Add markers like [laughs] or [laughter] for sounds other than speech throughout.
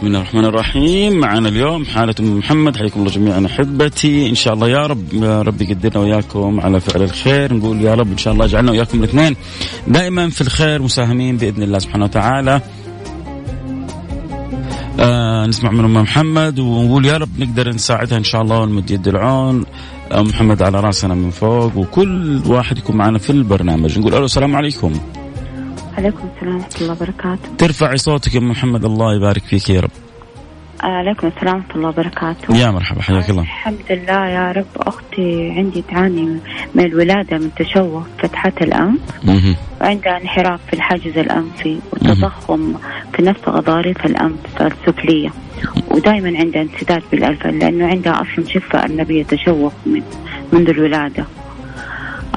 بسم الله الرحمن الرحيم. معنا اليوم حالة أم محمد. حياكم الله جميعا أحبتي. إن شاء الله يا رب يا رب يقدرنا وياكم على فعل الخير. نقول يا رب إن شاء الله يجعلنا وياكم الإثنين. دائما في الخير مساهمين بإذن الله سبحانه وتعالى. آه نسمع من أم محمد ونقول يا رب نقدر نساعدها إن شاء الله ونمد يد العون. أم محمد على رأسنا من فوق وكل واحد يكون معنا في البرنامج. نقول ألو السلام عليكم. عليكم السلام ورحمة الله وبركاته. ترفعي صوتك يا محمد الله يبارك فيك يا رب. عليكم السلام ورحمة الله وبركاته. يا مرحبا حياك الله. الحمد لله يا رب. أختي عندي تعاني من الولادة من تشوه فتحات الأنف. وعندها انحراف في الحاجز الأنفي وتضخم في نفس غضاريف الأنف السفلية. ودائما عندها انسداد بالألفة لأنه عندها أصلا شفة أرنبية تشوه من منذ الولادة.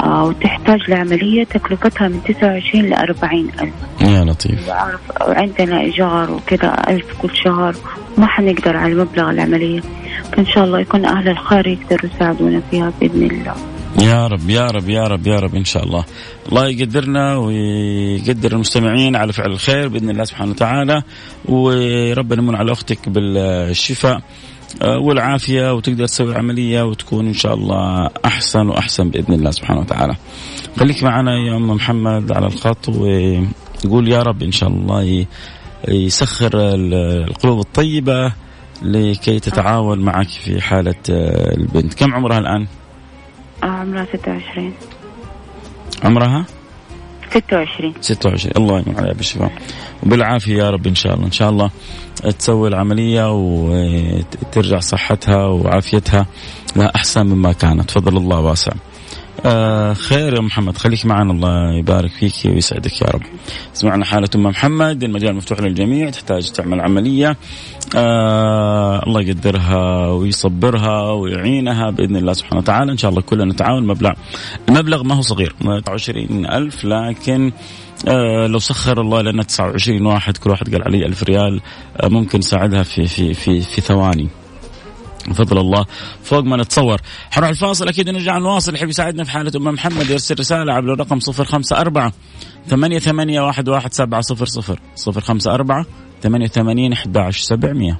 وتحتاج لعملية تكلفتها من 29 ل 40 ألف. يا لطيف. وعارف عندنا إيجار وكذا ألف كل شهر ما حنقدر على مبلغ العملية. فإن شاء الله يكون أهل الخير يقدروا يساعدونا فيها بإذن الله. يا رب يا رب يا رب يا رب إن شاء الله. الله يقدرنا ويقدر المستمعين على فعل الخير بإذن الله سبحانه وتعالى. وربنا يمن على أختك بالشفاء. والعافية وتقدر تسوي عملية وتكون إن شاء الله أحسن وأحسن بإذن الله سبحانه وتعالى. خليك معنا يا أم محمد على الخط ويقول يا رب إن شاء الله يسخر ال- القلوب الطيبة لكي تتعاون معك في حالة آه، البنت، كم عمرها الآن؟ آه عمرها 26 عمرها 26 26 الله يمن عليها بالشفاء. وبالعافية يا رب إن شاء الله. إن شاء الله تسوي العملية وترجع صحتها وعافيتها لا أحسن مما كانت. فضل الله واسع. آه خير يا محمد. خليك معنا الله يبارك فيك ويسعدك يا رب. سمعنا حالة أم محمد. المجال مفتوح للجميع. تحتاج تعمل عملية. آه الله يقدرها ويصبرها ويعينها بإذن الله سبحانه وتعالى. إن شاء الله كلنا نتعاون. مبلغ المبلغ ما هو صغير. 29 ألف لكن آه لو سخر الله لنا 29 واحد كل واحد قال علي ألف ريال آه ممكن نساعدها في في في في ثواني. بفضل الله. فوق ما نتصور. حنروح الفاصل أكيد ونرجع نواصل. يحب يساعدنا في حالة أم محمد يرسل رسالة عبر الرقم 054 ثمانية ثمانية واحد واحد سبعة صفر صفر. صفر خمسة أربعة ثمانية وثمانين أحد عشر سبعمية.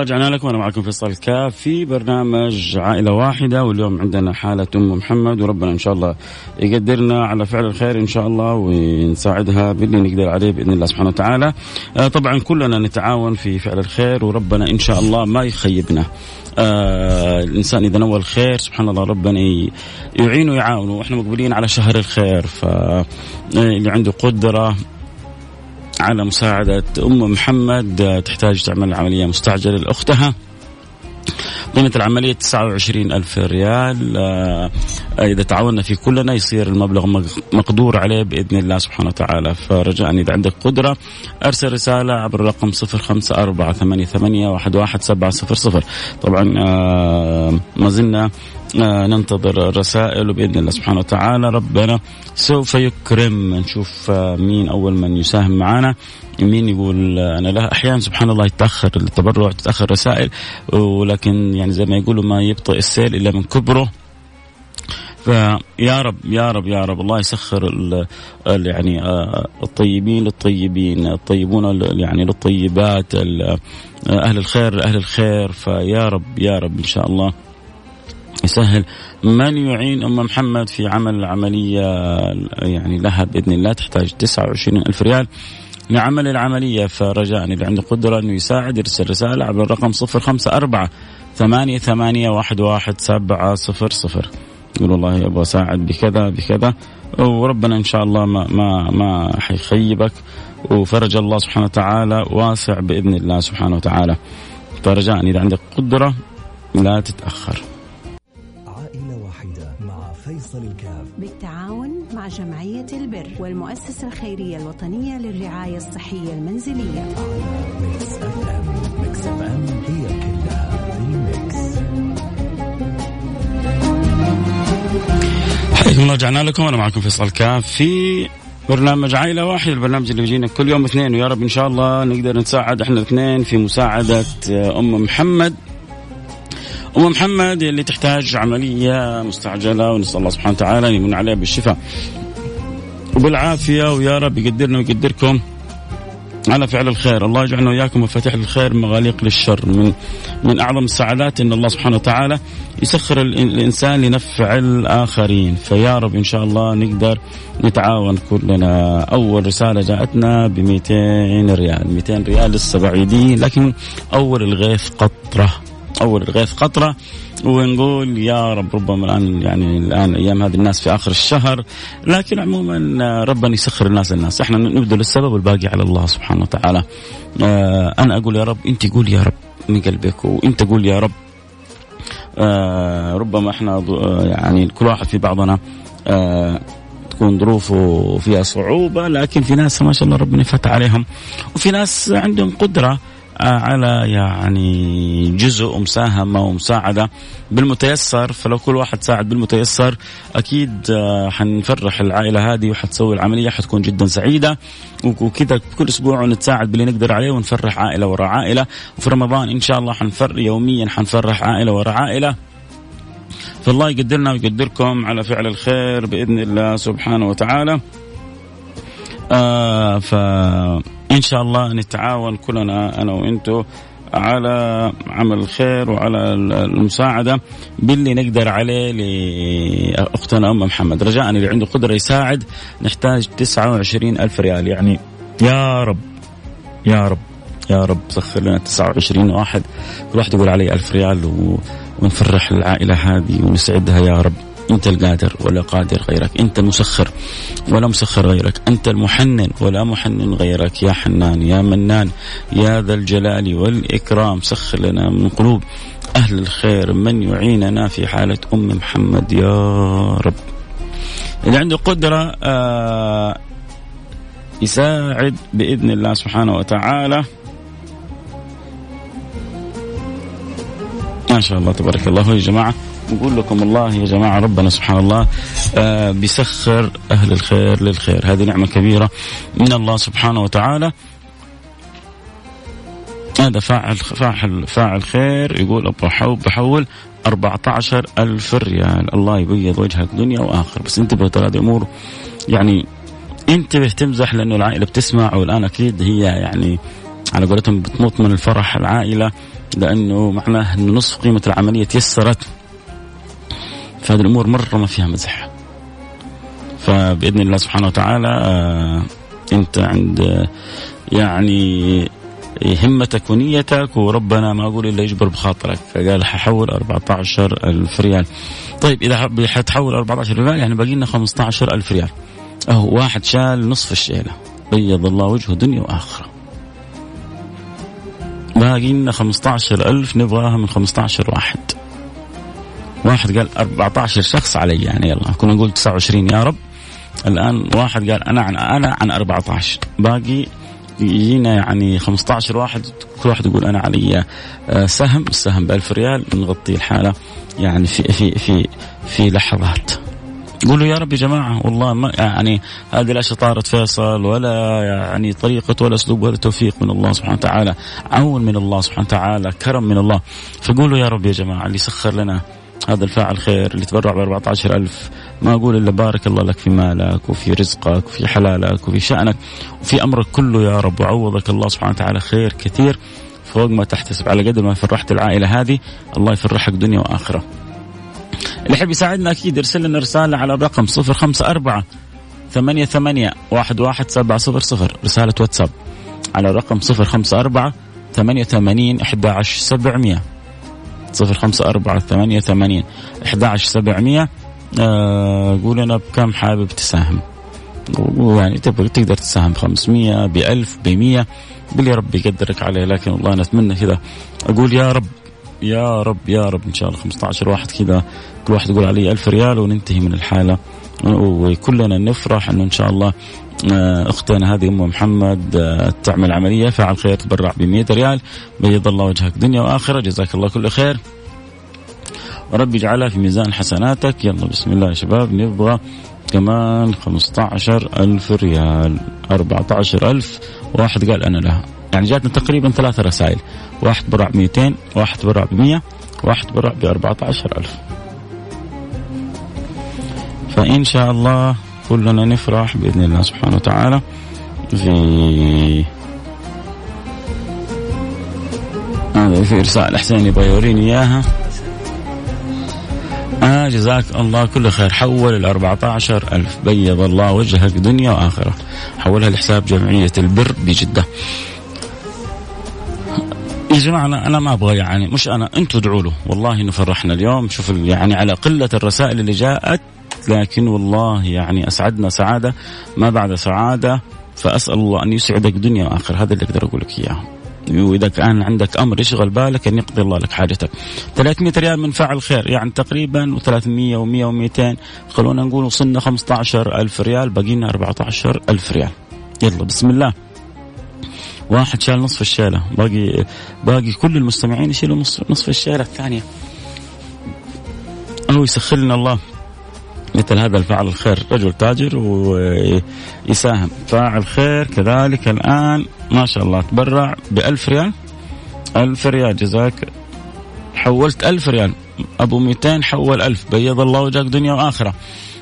الله رجعنا لكم وأنا معكم فيصل الكاف في برنامج عائلة واحدة واليوم عندنا حالة أم محمد وربنا إن شاء الله يقدرنا على فعل الخير إن شاء الله ونساعدها باللي نقدر عليه بإذن الله سبحانه وتعالى. آه طبعا كلنا نتعاون في فعل الخير وربنا إن شاء الله ما يخيبنا. آه الإنسان إذا نوى الخير سبحان الله ربنا يعينه ويعاونه وإحنا مقبلين على شهر الخير فاللي عنده قدرة على مساعدة أم محمد تحتاج تعمل عملية مستعجلة لأختها. قيمة العملية 29 ألف ريال. آه، إذا تعاوننا في كلنا يصير المبلغ مق- مقدور عليه بإذن الله سبحانه وتعالى. فرجاء إذا عندك قدرة أرسل رسالة عبر الرقم 054 88 11700 طبعا آه، ما زلنا ننتظر الرسائل وباذن الله سبحانه وتعالى. ربنا سوف يكرم. نشوف آه مين أول من يساهم معنا. مين يقول آه أنا لا. أحيانا سبحان الله يتأخر التبرع تتأخر رسائل ولكن يعني زي ما يقولوا ما يبطئ السيل إلا من كبره. فيا رب يا رب يا رب. الله يسخر ال ال يعني آه، الطيبين للطيبين الطيبون يعني للطيبات آه، أهل الخير أهل الخير. فيا رب يا رب إن شاء الله. يسهل. من يعين أم محمد في عمل العملية يعني لها بإذن الله تحتاج 29 ألف ريال لعمل العملية فرجاء اللي عنده قدرة أنه يساعد يرسل رسالة عبر الرقم 054 ثمانية ثمانية واحد واحد سبعة صفر صفر. يقول والله أبغى أساعد بكذا بكذا. وربنا إن شاء الله ما ما ما حيخيبك. وفرج الله سبحانه وتعالى واسع بإذن الله سبحانه وتعالى. فرجاء اذا عندك قدرة لا مع فيصل الكاف بالتعاون مع جمعية البر والمؤسسة الخيرية الوطنية للرعاية الصحية المنزلية. Mix FM Mix FM هي كلها في ال mix. حياكم الله رجعنا لكم. أنا معكم فيصل كاف في برنامج عائلة واحد البرنامج اللي بيجينا كل يوم اثنين. ويا رب إن شاء الله نقدر نساعد إحنا الاثنين في مساعدة أم محمد. ام محمد اللي تحتاج عملية مستعجلة ونسأل الله سبحانه وتعالى أن يمن عليها بالشفاء. وبالعافية ويا رب يقدرنا ويقدركم على فعل الخير. الله يجعلنا وإياكم مفاتيح الخير مغاليق للشر. من من أعظم السعادات أن الله سبحانه وتعالى يسخر الإنسان لنفع الآخرين. فيا رب إن شاء الله نقدر نتعاون كلنا. أول رسالة جاءتنا ب 200 ريال. 200 ريال لسه بعيدين لكن أول الغيث قطرة. أول الغيث قطرة ونقول يا رب ربما الان يعني الآن أيام هذه الناس في آخر الشهر لكن عموما ربنا يسخر الناس الناس. إحنا نبذل السبب والباقي على الله سبحانه وتعالى. آه أنا أقول يا رب أنت قول يا رب من قلبك وأنت قول يا رب. آه ربما إحنا آه، يعني كل واحد في بعضنا آه تكون ظروفه فيها صعوبة لكن في ناس ما شاء الله ربنا يفتح عليهم. وفي ناس عندهم قدرة على يعني جزء ومساهمة ومساعدة بالمتيسر. فلو كل واحد ساعد بالمتيسر أكيد آه، حنفرح العائلة هذه وحتسوي العملية حتكون جدا سعيدة. وكذا كل أسبوع نتساعد باللي نقدر عليه ونفرح عائلة وراء عائلة. وفي رمضان إن شاء الله حنفر يوميا حنفرح عائلة وراء عائلة. فالله يقدرنا ويقدركم على فعل الخير بإذن الله سبحانه وتعالى. آه فإن شاء الله نتعاون كلنا أنا وإنتو على عمل الخير وعلى المساعدة باللي نقدر عليه لأختنا أم محمد. رجاء اللي عنده قدرة يساعد نحتاج 29 ألف ريال. يعني يا رب يا رب يا رب سخر لنا 29 واحد. كل واحد يقول علي ألف ريال و... ونفرح العائلة هذه ونسعدها يا رب. أنت القادر ولا قادر غيرك. أنت المسخر ولا مسخر غيرك. أنت المحنن ولا محنن غيرك. يا حنان يا منان يا ذا الجلال والإكرام. سخر لنا من قلوب أهل الخير. من يعيننا في حالة أم محمد؟ يا رب. اللي عنده قدرة آه يساعد بإذن الله سبحانه وتعالى. ما شاء الله تبارك الله. يا جماعة. نقول لكم الله يا جماعة ربنا سبحان الله آه بيسخر أهل الخير للخير. هذه نعمة كبيرة من الله سبحانه وتعالى. هذا فاعل فاعل فاعل خير يقول أبغى بحول 14 ألف ريال. الله يبيض وجهك دنيا وآخر. بس انتبه ترى هذه أمور يعني انتبه تمزح لأنه العائلة بتسمع والآن أكيد هي يعني على قولتهم بتموت من الفرح العائلة لأنه معناه أنه نصف قيمة العملية تيسرت. فهذه الأمور مرة ما فيها مزح. فبإذن الله سبحانه وتعالى آه أنت عند آه يعني همتك ونيتك وربنا ما أقول إلا يجبر بخاطرك. فقال ححول 14 ألف ريال. طيب إذا حتحول 14 ريال يعني باقي لنا 15 ألف ريال. أهو واحد شال نصف الشيلة. بيض الله وجهه دنيا وآخرة. باقي لنا 15 ألف نبغاها من 15 واحد. واحد قال 14 شخص علي يعني يلا كنا نقول 29 يا رب. الآن واحد قال أنا عن أنا عن 14 باقي يجينا يعني 15 واحد كل واحد يقول أنا علي. آه، سهم السهم ب 1000 ريال نغطي الحالة يعني في في في في لحظات. قولوا يا رب يا جماعة والله ما يعني هذه لا شطارة فيصل ولا يعني طريقة ولا أسلوب ولا توفيق من الله سبحانه وتعالى عون من الله سبحانه وتعالى كرم من الله. فقولوا يا رب يا جماعة اللي سخر لنا هذا الفاعل خير اللي تبرع ب 14000 ما أقول إلا بارك الله لك في مالك وفي رزقك وفي حلالك وفي شأنك وفي أمرك كله يا رب. وعوضك الله سبحانه وتعالى خير كثير فوق ما تحتسب. على قدر ما فرحت العائلة هذه الله يفرحك دنيا وآخرة. اللي يحب يساعدنا أكيد يرسل لنا رسالة على الرقم 054 ثمانية ثمانية واحد واحد سبعة صفر صفر. رسالة واتساب على الرقم صفر خمسة أربعة ثمانية ثمانين أحد عشر سبعمية. صفر خمسة أربعة ثمانية ثمانين أحد عشر سبعمية. آه قول أنا بكم حابب تساهم؟ ويعني تبغى تقدر تساهم ب 500 ب 1000 ب 100 باللي ربي يقدرك عليه لكن والله أنا أتمنى كذا. أقول يا رب يا رب يا رب إن شاء الله 15 واحد كذا. كل واحد يقول علي 1000 ريال وننتهي من الحالة. وكلنا نفرح إنه إن شاء الله أختنا هذه أم محمد آه، تعمل عملية فعل خير تبرع ب 100 ريال بيض الله وجهك دنيا وآخرة جزاك الله كل خير. وربي يجعلها في ميزان حسناتك. يلا بسم الله يا شباب نبغى كمان 15 ألف ريال. 14 ألف. واحد قال أنا لها. يعني جاتنا تقريبا ثلاثة رسائل. واحد برع ب 200 واحد برع ب 100 واحد برع ب 14 ألف. فإن شاء الله كلنا نفرح بإذن الله سبحانه وتعالى في هذا في رسالة حسين يبغى يوريني إياها. آه جزاك الله كل خير. حول ال 14 ألف. بيض الله وجهك دنيا وآخرة. حولها لحساب جمعية البر بجدة. يا جماعة أنا, أنا ما أبغى يعني مش أنا أنتم ادعوا له. والله إنه فرحنا اليوم. شوف يعني على قلة الرسائل اللي جاءت لكن والله يعني أسعدنا سعادة. ما بعد سعادة فأسأل الله أن يسعدك دنيا وآخرة. هذا اللي أقدر أقول لك إياه. وإذا كان عندك أمر يشغل بالك أن يقضي الله لك حاجتك. 300 ريال من فاعل خير يعني تقريبا و300 و100 و200 خلونا نقول وصلنا 15000 ريال باقي لنا 14000 ريال. يلا بسم الله. واحد شال نصف الشيلة. باقي باقي كل المستمعين يشيلوا نصف نصف الشيلة الثانية. أو يسخر لنا الله. مثل هذا الفاعل الخير. رجل تاجر ويساهم. فاعل خير كذلك الآن. ما شاء الله. تبرع بألف ريال. ألف ريال. جزاك. حولت ألف ريال. أبو 200 حول ألف. بيض الله وجهك دنيا وآخرة.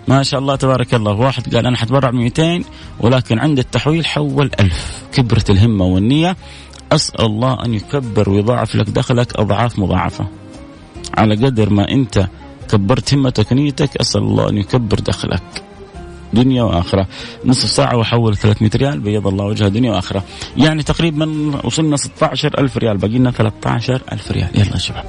ما شاء الله تبارك الله. واحد قال أنا حتبرع ب 200 ولكن عند التحويل حول ألف. كبرت الهمة والنية. أسأل الله أن يكبر ويضاعف لك دخلك أضعاف مضاعفة. على قدر ما أنت كبرت همتك ونيتك أسأل الله أن يكبر دخلك. دنيا وآخرة. نصف ساعة وحول 300 ريال بيض الله وجهه دنيا وآخرة. يعني تقريبا وصلنا 16000 ريال باقي لنا 13000 ريال. يلا يا شباب.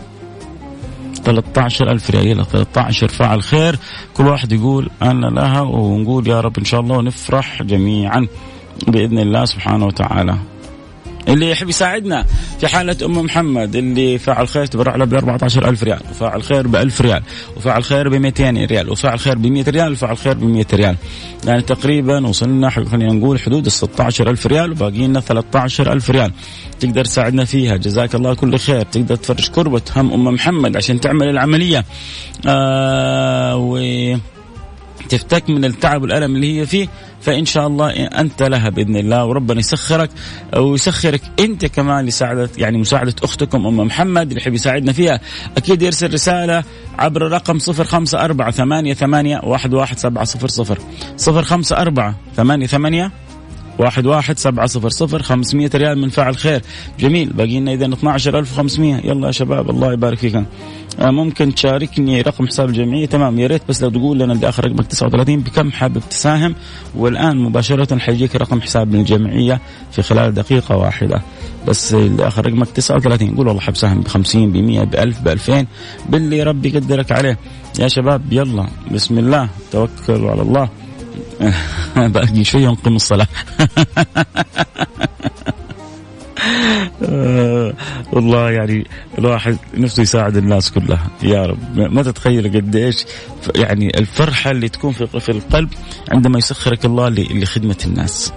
13000 ريال يلا 13 فاعل خير. كل واحد يقول أنا لها ونقول يا رب إن شاء الله ونفرح جميعا بإذن الله سبحانه وتعالى. اللي يحب يساعدنا في حالة أم محمد اللي فاعل خير تبرع له ب 14000 ريال وفاعل خير ب 1000 ريال وفاعل خير ب 200 ريال وفاعل خير ب 100 ريال وفاعل خير ب 100 ريال. يعني تقريبا وصلنا خلينا نقول حدود ال 16000 ريال وباقي لنا 13000 ريال. تقدر تساعدنا فيها جزاك الله كل خير. تقدر تفرج كربة هم أم محمد عشان تعمل العملية. آه و تفتك من التعب والألم اللي هي فيه فإن شاء الله أنت لها بإذن الله وربنا يسخرك ويسخرك أنت كمان لساعدة يعني مساعدة أختكم أم محمد اللي يحب يساعدنا فيها. أكيد يرسل رسالة عبر الرقم صفر خمسة أربعة ثمانية ثمانية واحد واحد واحد سبعة صفر صفر خمسمية ريال من فاعل خير. جميل. باقي لنا إذا 12500 يلا يا شباب الله يبارك فيكم. آه، ممكن تشاركني رقم حساب الجمعية. تمام. يا ريت بس لو تقول لنا اللي آخر رقمك 39 بكم حابب تساهم؟ والآن مباشرة حيجيك رقم حساب الجمعية في خلال دقيقة واحدة. بس اللي آخر رقمك 39 قول والله حاب ساهم ب 50 ب 100 ب 1000 ب 2000 باللي ربي يقدرك عليه. يا شباب يلا. بسم الله. توكلوا على الله. [laughs] باقي شوي ونقيم الصلاة. [laughs] والله يعني الواحد نفسه يساعد الناس كلها. يا رب. ما تتخيل قديش يعني الفرحة اللي تكون في القلب عندما يسخرك الله لخدمة الناس.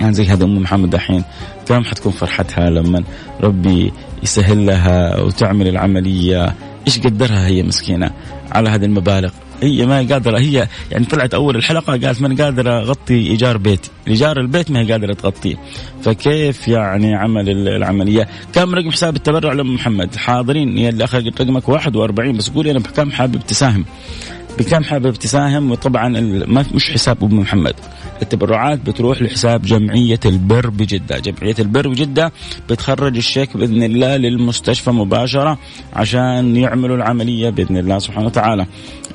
يعني زي هذا أم محمد دحين كم حتكون فرحتها لما ربي يسهل لها وتعمل العملية. إيش قدرها هي مسكينة على هذه المبالغ؟ هي ما قادرة. هي يعني طلعت أول الحلقة قالت ما قادرة أغطي إيجار بيتي، إيجار البيت ما هي قادرة تغطيه، فكيف يعني عمل العملية؟ كم رقم حساب التبرع لام محمد؟ حاضرين. يا اللي اخر رقمك 41 بس قولي أنا بكم حابب تساهم. بكم حابب تساهم؟ وطبعا مش حساب ام محمد. التبرعات بتروح لحساب جمعية البر بجدة، جمعية البر بجدة بتخرج الشيك بإذن الله للمستشفى مباشرة عشان يعملوا العملية بإذن الله سبحانه وتعالى.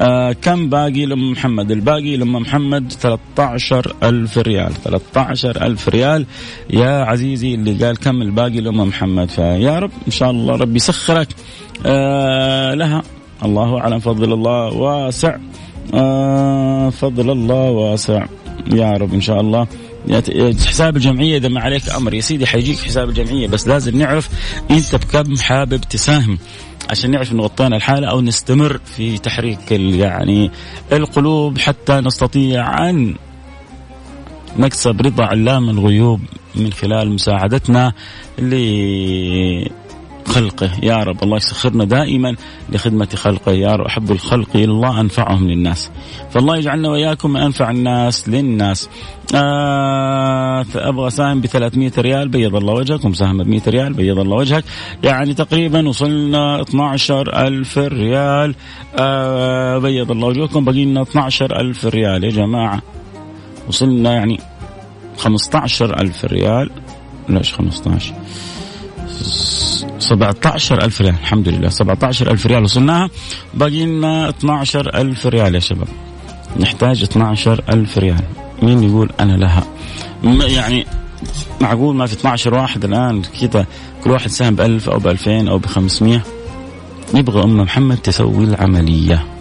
آه كم باقي لام محمد؟ الباقي لام محمد 13 ألف ريال. 13 ألف ريال. يا عزيزي اللي قال كم الباقي لام محمد فيا رب إن شاء الله ربي يسخرك. آه لها. الله أعلم. فضل الله واسع. آه فضل الله واسع. يا رب إن شاء الله. حساب الجمعية إذا ما عليك أمر. يا سيدي حيجيك حساب الجمعية بس لازم نعرف أنت بكم حابب تساهم عشان نعرف إنه غطينا الحالة أو نستمر في تحريك يعني القلوب حتى نستطيع أن نكسب رضا علام الغيوب من خلال مساعدتنا لخلقه يا رب الله يسخرنا دائما لخدمة خلقه. يا رب أحب الخلق إلى الله أنفعهم للناس. فالله يجعلنا وإياكم من أنفع الناس للناس. آه أبغى ساهم ب 300 ريال بيض الله وجهك. ومساهمه ب 100 ريال بيض الله وجهك. يعني تقريبا وصلنا 12000 ريال. آه بيض الله وجهكم. باقي لنا 12000 ريال يا جماعة. وصلنا يعني 15000 ريال. ليش 15 17000 ريال. الحمد لله. 17000 ريال وصلناها. باقي لنا 12000 ريال يا شباب. نحتاج 12000 ريال. مين يقول أنا لها؟ يعني معقول ما في 12 واحد الآن؟ كذا كل واحد ساهم ب 1000 أو ب 2000 أو ب 500 يبغى ام محمد تسوي العملية. أنا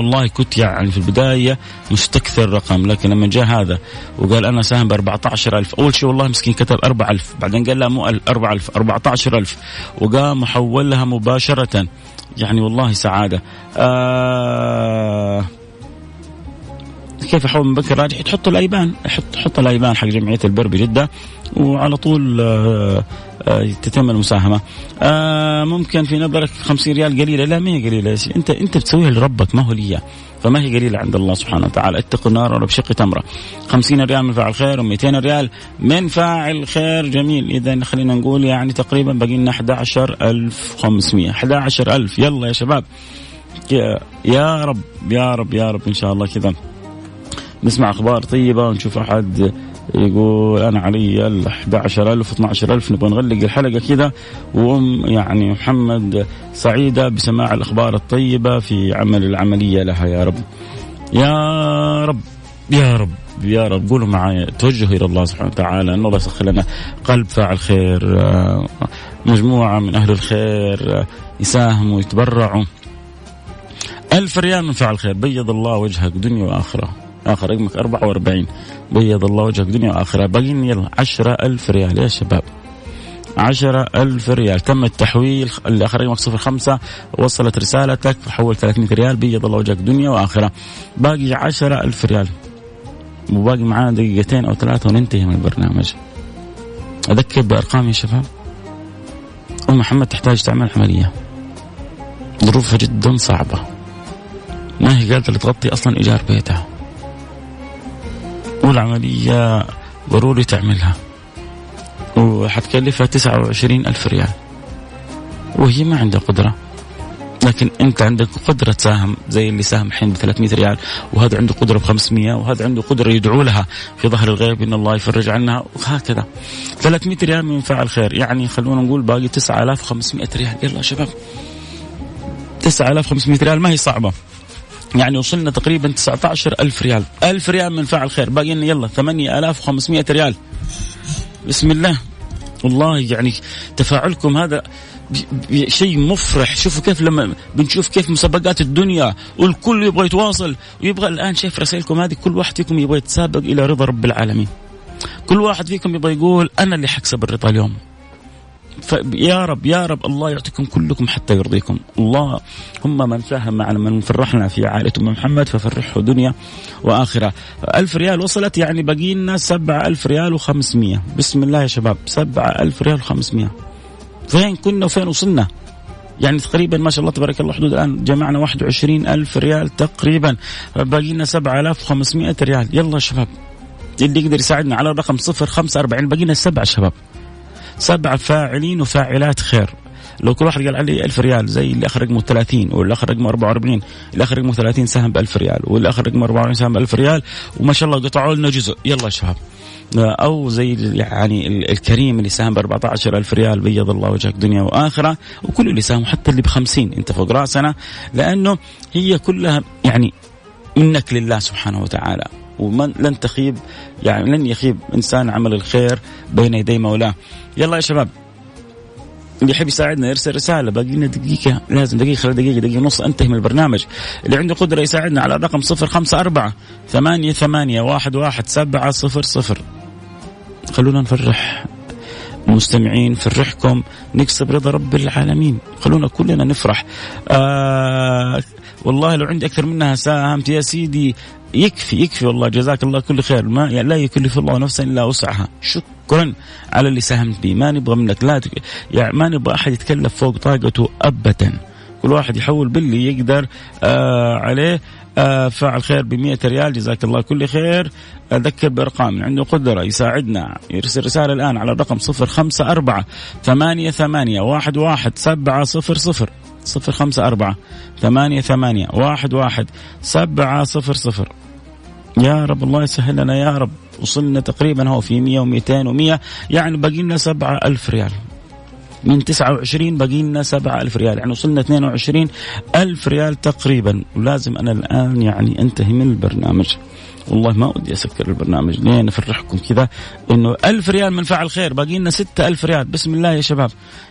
والله كنت يعني في البداية مستكثر رقم لكن لما جاء هذا وقال أنا ساهم ب 14000 أول شيء والله مسكين كتب 4000 بعدين قال لا مو 4000 14000 وقام حولها مباشرة. يعني والله سعادة. آه كيف أحول من بنك الراجح تحط الأيبان حط حط الأيبان حق جمعية البر بجدة وعلى طول آه، تتم المساهمة. آه، ممكن في نظرك 50 ريال قليلة، لا ما هي قليلة. أنت أنت بتسويها لربك ما هو لي. فما هي قليلة عند الله سبحانه وتعالى، اتقوا النار ولو بشق تمرة. 50 ريال من فاعل خير و200 ريال من فاعل خير. جميل، إذا خلينا نقول يعني تقريبا باقي لنا 11500 11000 يلا يا شباب. يا رب يا رب يا رب إن شاء الله كذا. نسمع أخبار طيبة ونشوف أحد يقول أنا علي ال 11000 12000 نبغى نغلق الحلقة كذا. وأم يعني محمد سعيدة بسماع الأخبار الطيبة في عمل العملية لها. يا رب. يا رب. يا رب. يا رب. قولوا معي توجهوا إلى الله سبحانه وتعالى. ان الله يسخر لنا. قلب فاعل خير. مجموعة من أهل الخير يساهموا ويتبرعوا. ألف ريال من فعل خير. بيض الله وجهك دنيا وآخرة. آخر رقمك 44 بيض الله وجهك دنيا وآخرة. باقي يلا 10000 ريال يا شباب. عشرة ألف ريال. تم التحويل. اللي آخر رقمك صفر خمسة. وصلت رسالتك. حول 300 ريال. بيض الله وجهك دنيا وآخرة. باقي عشرة ألف ريال. وباقي معانا دقيقتين أو ثلاثة وننتهي من البرنامج. أذكر بأرقام يا شباب. أم محمد تحتاج تعمل عملية. ظروفها جدا صعبة. ما هي قادرة تغطي أصلا إيجار بيتها؟ والعملية ضروري تعملها. وحتكلفها تسعة وعشرين ألف ريال. وهي ما عندها قدرة. لكن أنت عندك قدرة تساهم زي اللي ساهم الحين ب 300 ريال وهذا عنده قدرة ب 500 وهذا عنده قدرة يدعو لها في ظهر الغيب إن الله يفرج عنها وهكذا. 300 ريال من فعل خير. يعني خلونا نقول باقي 9500 ريال. يلا شباب. 9500 ريال ما هي صعبة. يعني وصلنا تقريبا 19 ألف ريال. ألف ريال من فعل خير. باقي لنا يلا 8500 ريال. بسم الله. والله يعني تفاعلكم هذا شيء مفرح. شوفوا كيف لما بنشوف كيف مسابقات الدنيا والكل يبغى يتواصل ويبغى الآن شايف رسائلكم هذه كل واحد فيكم يبغى يتسابق إلى رضا رب العالمين. كل واحد فيكم يبغى يقول أنا اللي حكسب الرضا اليوم. فيا رب يا رب الله يعطيكم كلكم حتى يرضيكم. الله هم من ساهم معنا من فرحنا في عائلة أم محمد ففرحه دنيا وآخرة. ألف ريال وصلت يعني باقي لنا سبعة ألف ريال وخمسمية. بسم الله يا شباب سبعة ألف ريال وخمسمية. فين كنا وفين وصلنا؟ يعني تقريبا ما شاء الله تبارك الله حدود الآن جمعنا 21 ألف ريال تقريبا. باقي لنا 7500 ريال. يلا يا شباب. اللي يقدر يساعدنا على الرقم 045 باقي لنا سبعة شباب. سبعة فاعلين وفاعلات خير. لو كل واحد قال علي ألف ريال زي اللي اخر رقمه 30 واللي اخر رقمه 44 اللي اخر رقمه 30 سهم ب 1000 ريال واللي اخر رقمه 44 سهم ب 1000 ريال وما شاء الله قطعوا لنا جزء. يلا شباب. أو زي يعني الكريم اللي ساهم ب 14000 ريال بيض الله وجهك دنيا وآخرة وكل اللي ساهم حتى اللي ب 50 انت فوق رأسنا لأنه هي كلها يعني منك لله سبحانه وتعالى. ومن لن تخيب يعني لن يخيب إنسان عمل الخير بين يدي مولاه. يلا يا شباب. اللي يحب يساعدنا يرسل رسالة باقي لنا دقيقة لازم دقيقة دقيقة دقيقة ونص انتهي من البرنامج. اللي عنده قدرة يساعدنا على الرقم صفر خمسة أربعة ثمانية ثمانية واحد واحد سبعة صفر صفر. خلونا نفرح المستمعين فرحكم نكسب رضا رب العالمين. خلونا كلنا نفرح. آه والله لو عندي أكثر منها ساهمت يا سيدي يكفي يكفي والله جزاك الله كل خير. ما يعني لا يكلف الله نفسا إلا وسعها. شكرا على اللي ساهمت به ما نبغى منك. لا تك... يعني ما نبغى أحد يتكلف فوق طاقته ابدا. كل واحد يحول باللي يقدر آه عليه. آه فاعل خير ب ريال. جزاك الله كل خير. أذكر بأرقام. عنده قدرة يساعدنا. يرسل رسالة الآن على الرقم صفر خمسة أربعة ثمانية ثمانية واحد واحد سبعة صفر صفر. صفر خمسة أربعة ثمانية ثمانية واحد واحد سبعة صفر صفر. يا رب الله يسهل لنا يا رب. وصلنا تقريبا هو في مية ومئتين ومية. يعني باقي لنا سبعة ألف ريال. من 29 باقي لنا 7000 ريال. يعني وصلنا 22 ألف ريال تقريبا. ولازم أنا الآن يعني أنتهي من البرنامج. والله ما ودي أسكر البرنامج لين افرحكم كذا إنه ألف ريال من فعل خير باقي لنا ستة ألف ريال. بسم الله يا شباب.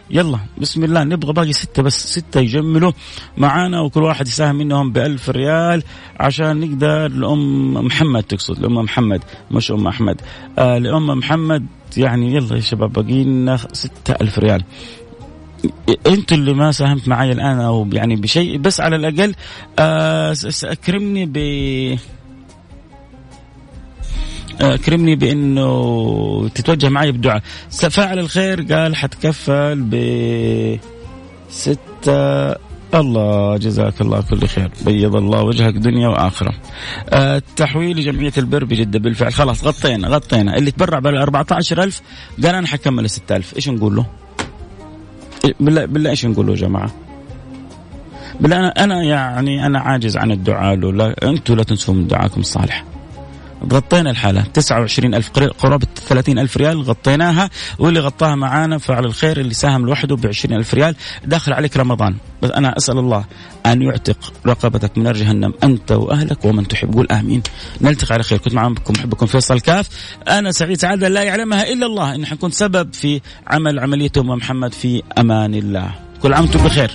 يلا بسم الله. نبغى باقي ستة بس ستة يجملوا معانا وكل واحد يساهم منهم بألف ريال عشان نقدر لأم محمد تقصد لأم محمد مش أم أحمد. آه لأم محمد يعني يلا يا شباب باقي لنا ستة ألف ريال. أنتوا اللي ما ساهمت معي الآن أو يعني بشيء بس على الأقل آه اكرمني ب اكرمني بإنه تتوجه معي بالدعاء. فاعل الخير قال حتكفل ب ستة. الله جزاك الله كل خير. بيض الله وجهك دنيا وآخرة. أه تحويل لجمعية البر بجدة بالفعل. خلاص غطينا غطينا. اللي تبرع بال 14000 قال أنا حكمل ال 6000 إيش نقول له؟ بالله بالله إيش نقول له يا جماعة؟ بالله أنا أنا يعني أنا عاجز عن الدعاء له. لا أنتم لا تنسوا من دعاكم الصالح. غطينا الحالة 29 ألف قرابة 30 ألف ريال غطيناها واللي غطاها معانا فعل الخير اللي ساهم لوحده ب 20 ألف ريال داخل عليك رمضان. بس أنا أسأل الله أن يعتق رقبتك من نار جهنم أنت وأهلك ومن تحب. قول آمين. نلتقي على خير. كنت معكم محبكم فيصل كاف. أنا سعيد سعادة لا يعلمها إلا الله إن حنكون سبب في عمل عملية أم محمد في أمان الله. كل عام وأنتم بخير.